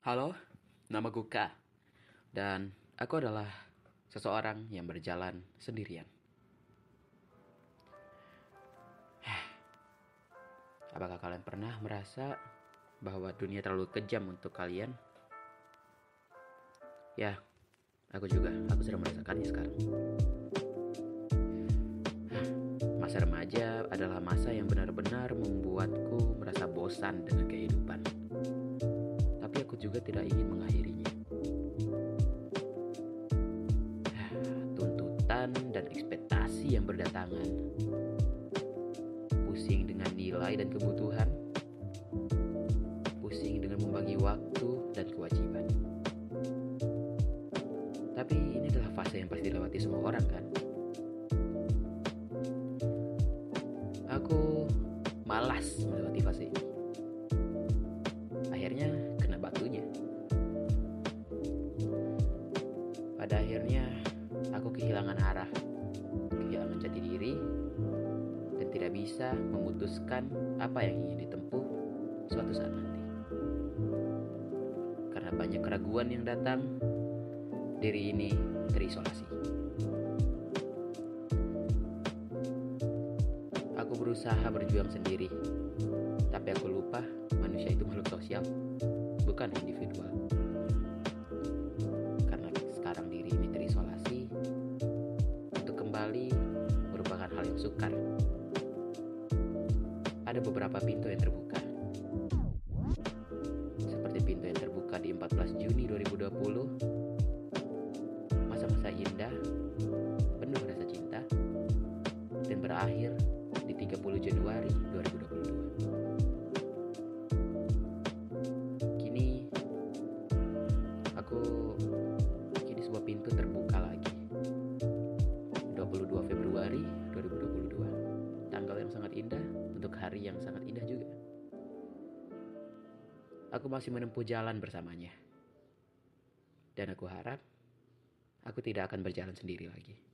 Halo, nama Guka. Dan aku adalah seseorang yang berjalan sendirian. Apakah kalian pernah merasa bahwa dunia terlalu kejam untuk kalian? Ya, aku juga. Aku sedang merasakannya sekarang. Masa remaja adalah masa yang benar-benar membuatku merasa bosan dengan kehidupan. Tidak ingin mengakhirinya. Tuntutan dan ekspektasi yang berdatangan. Pusing dengan nilai dan kebutuhan. Pusing dengan membagi waktu dan kewajiban. Tapi ini adalah fase yang pasti dilewati semua orang kan? Aku malas melewati fase ini. Pada akhirnya aku kehilangan arah, kehilangan jati diri, dan tidak bisa memutuskan apa yang ingin ditempuh suatu saat nanti. Karena banyak keraguan yang datang, diri ini terisolasi. Aku berusaha berjuang sendiri, tapi aku lupa manusia itu makhluk sosial, bukan individual. Hal yang sukar. Ada beberapa pintu yang terbuka. Seperti pintu yang terbuka di 14 Juni 2020, masa-masa indah, penuh rasa cinta, dan berakhir di 30 Januari 2022. Kini aku kini sebuah pintu terbuka hari yang sangat indah juga. Aku masih menempuh jalan bersamanya. Dan aku harap aku tidak akan berjalan sendiri lagi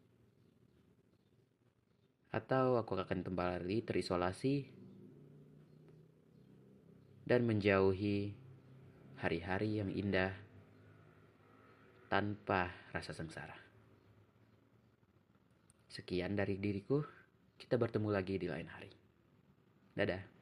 atau aku akan kembali terisolasi dan menjauhi hari-hari yang indah tanpa rasa sengsara. Sekian dari diriku, kita bertemu lagi di lain hari. Det är det.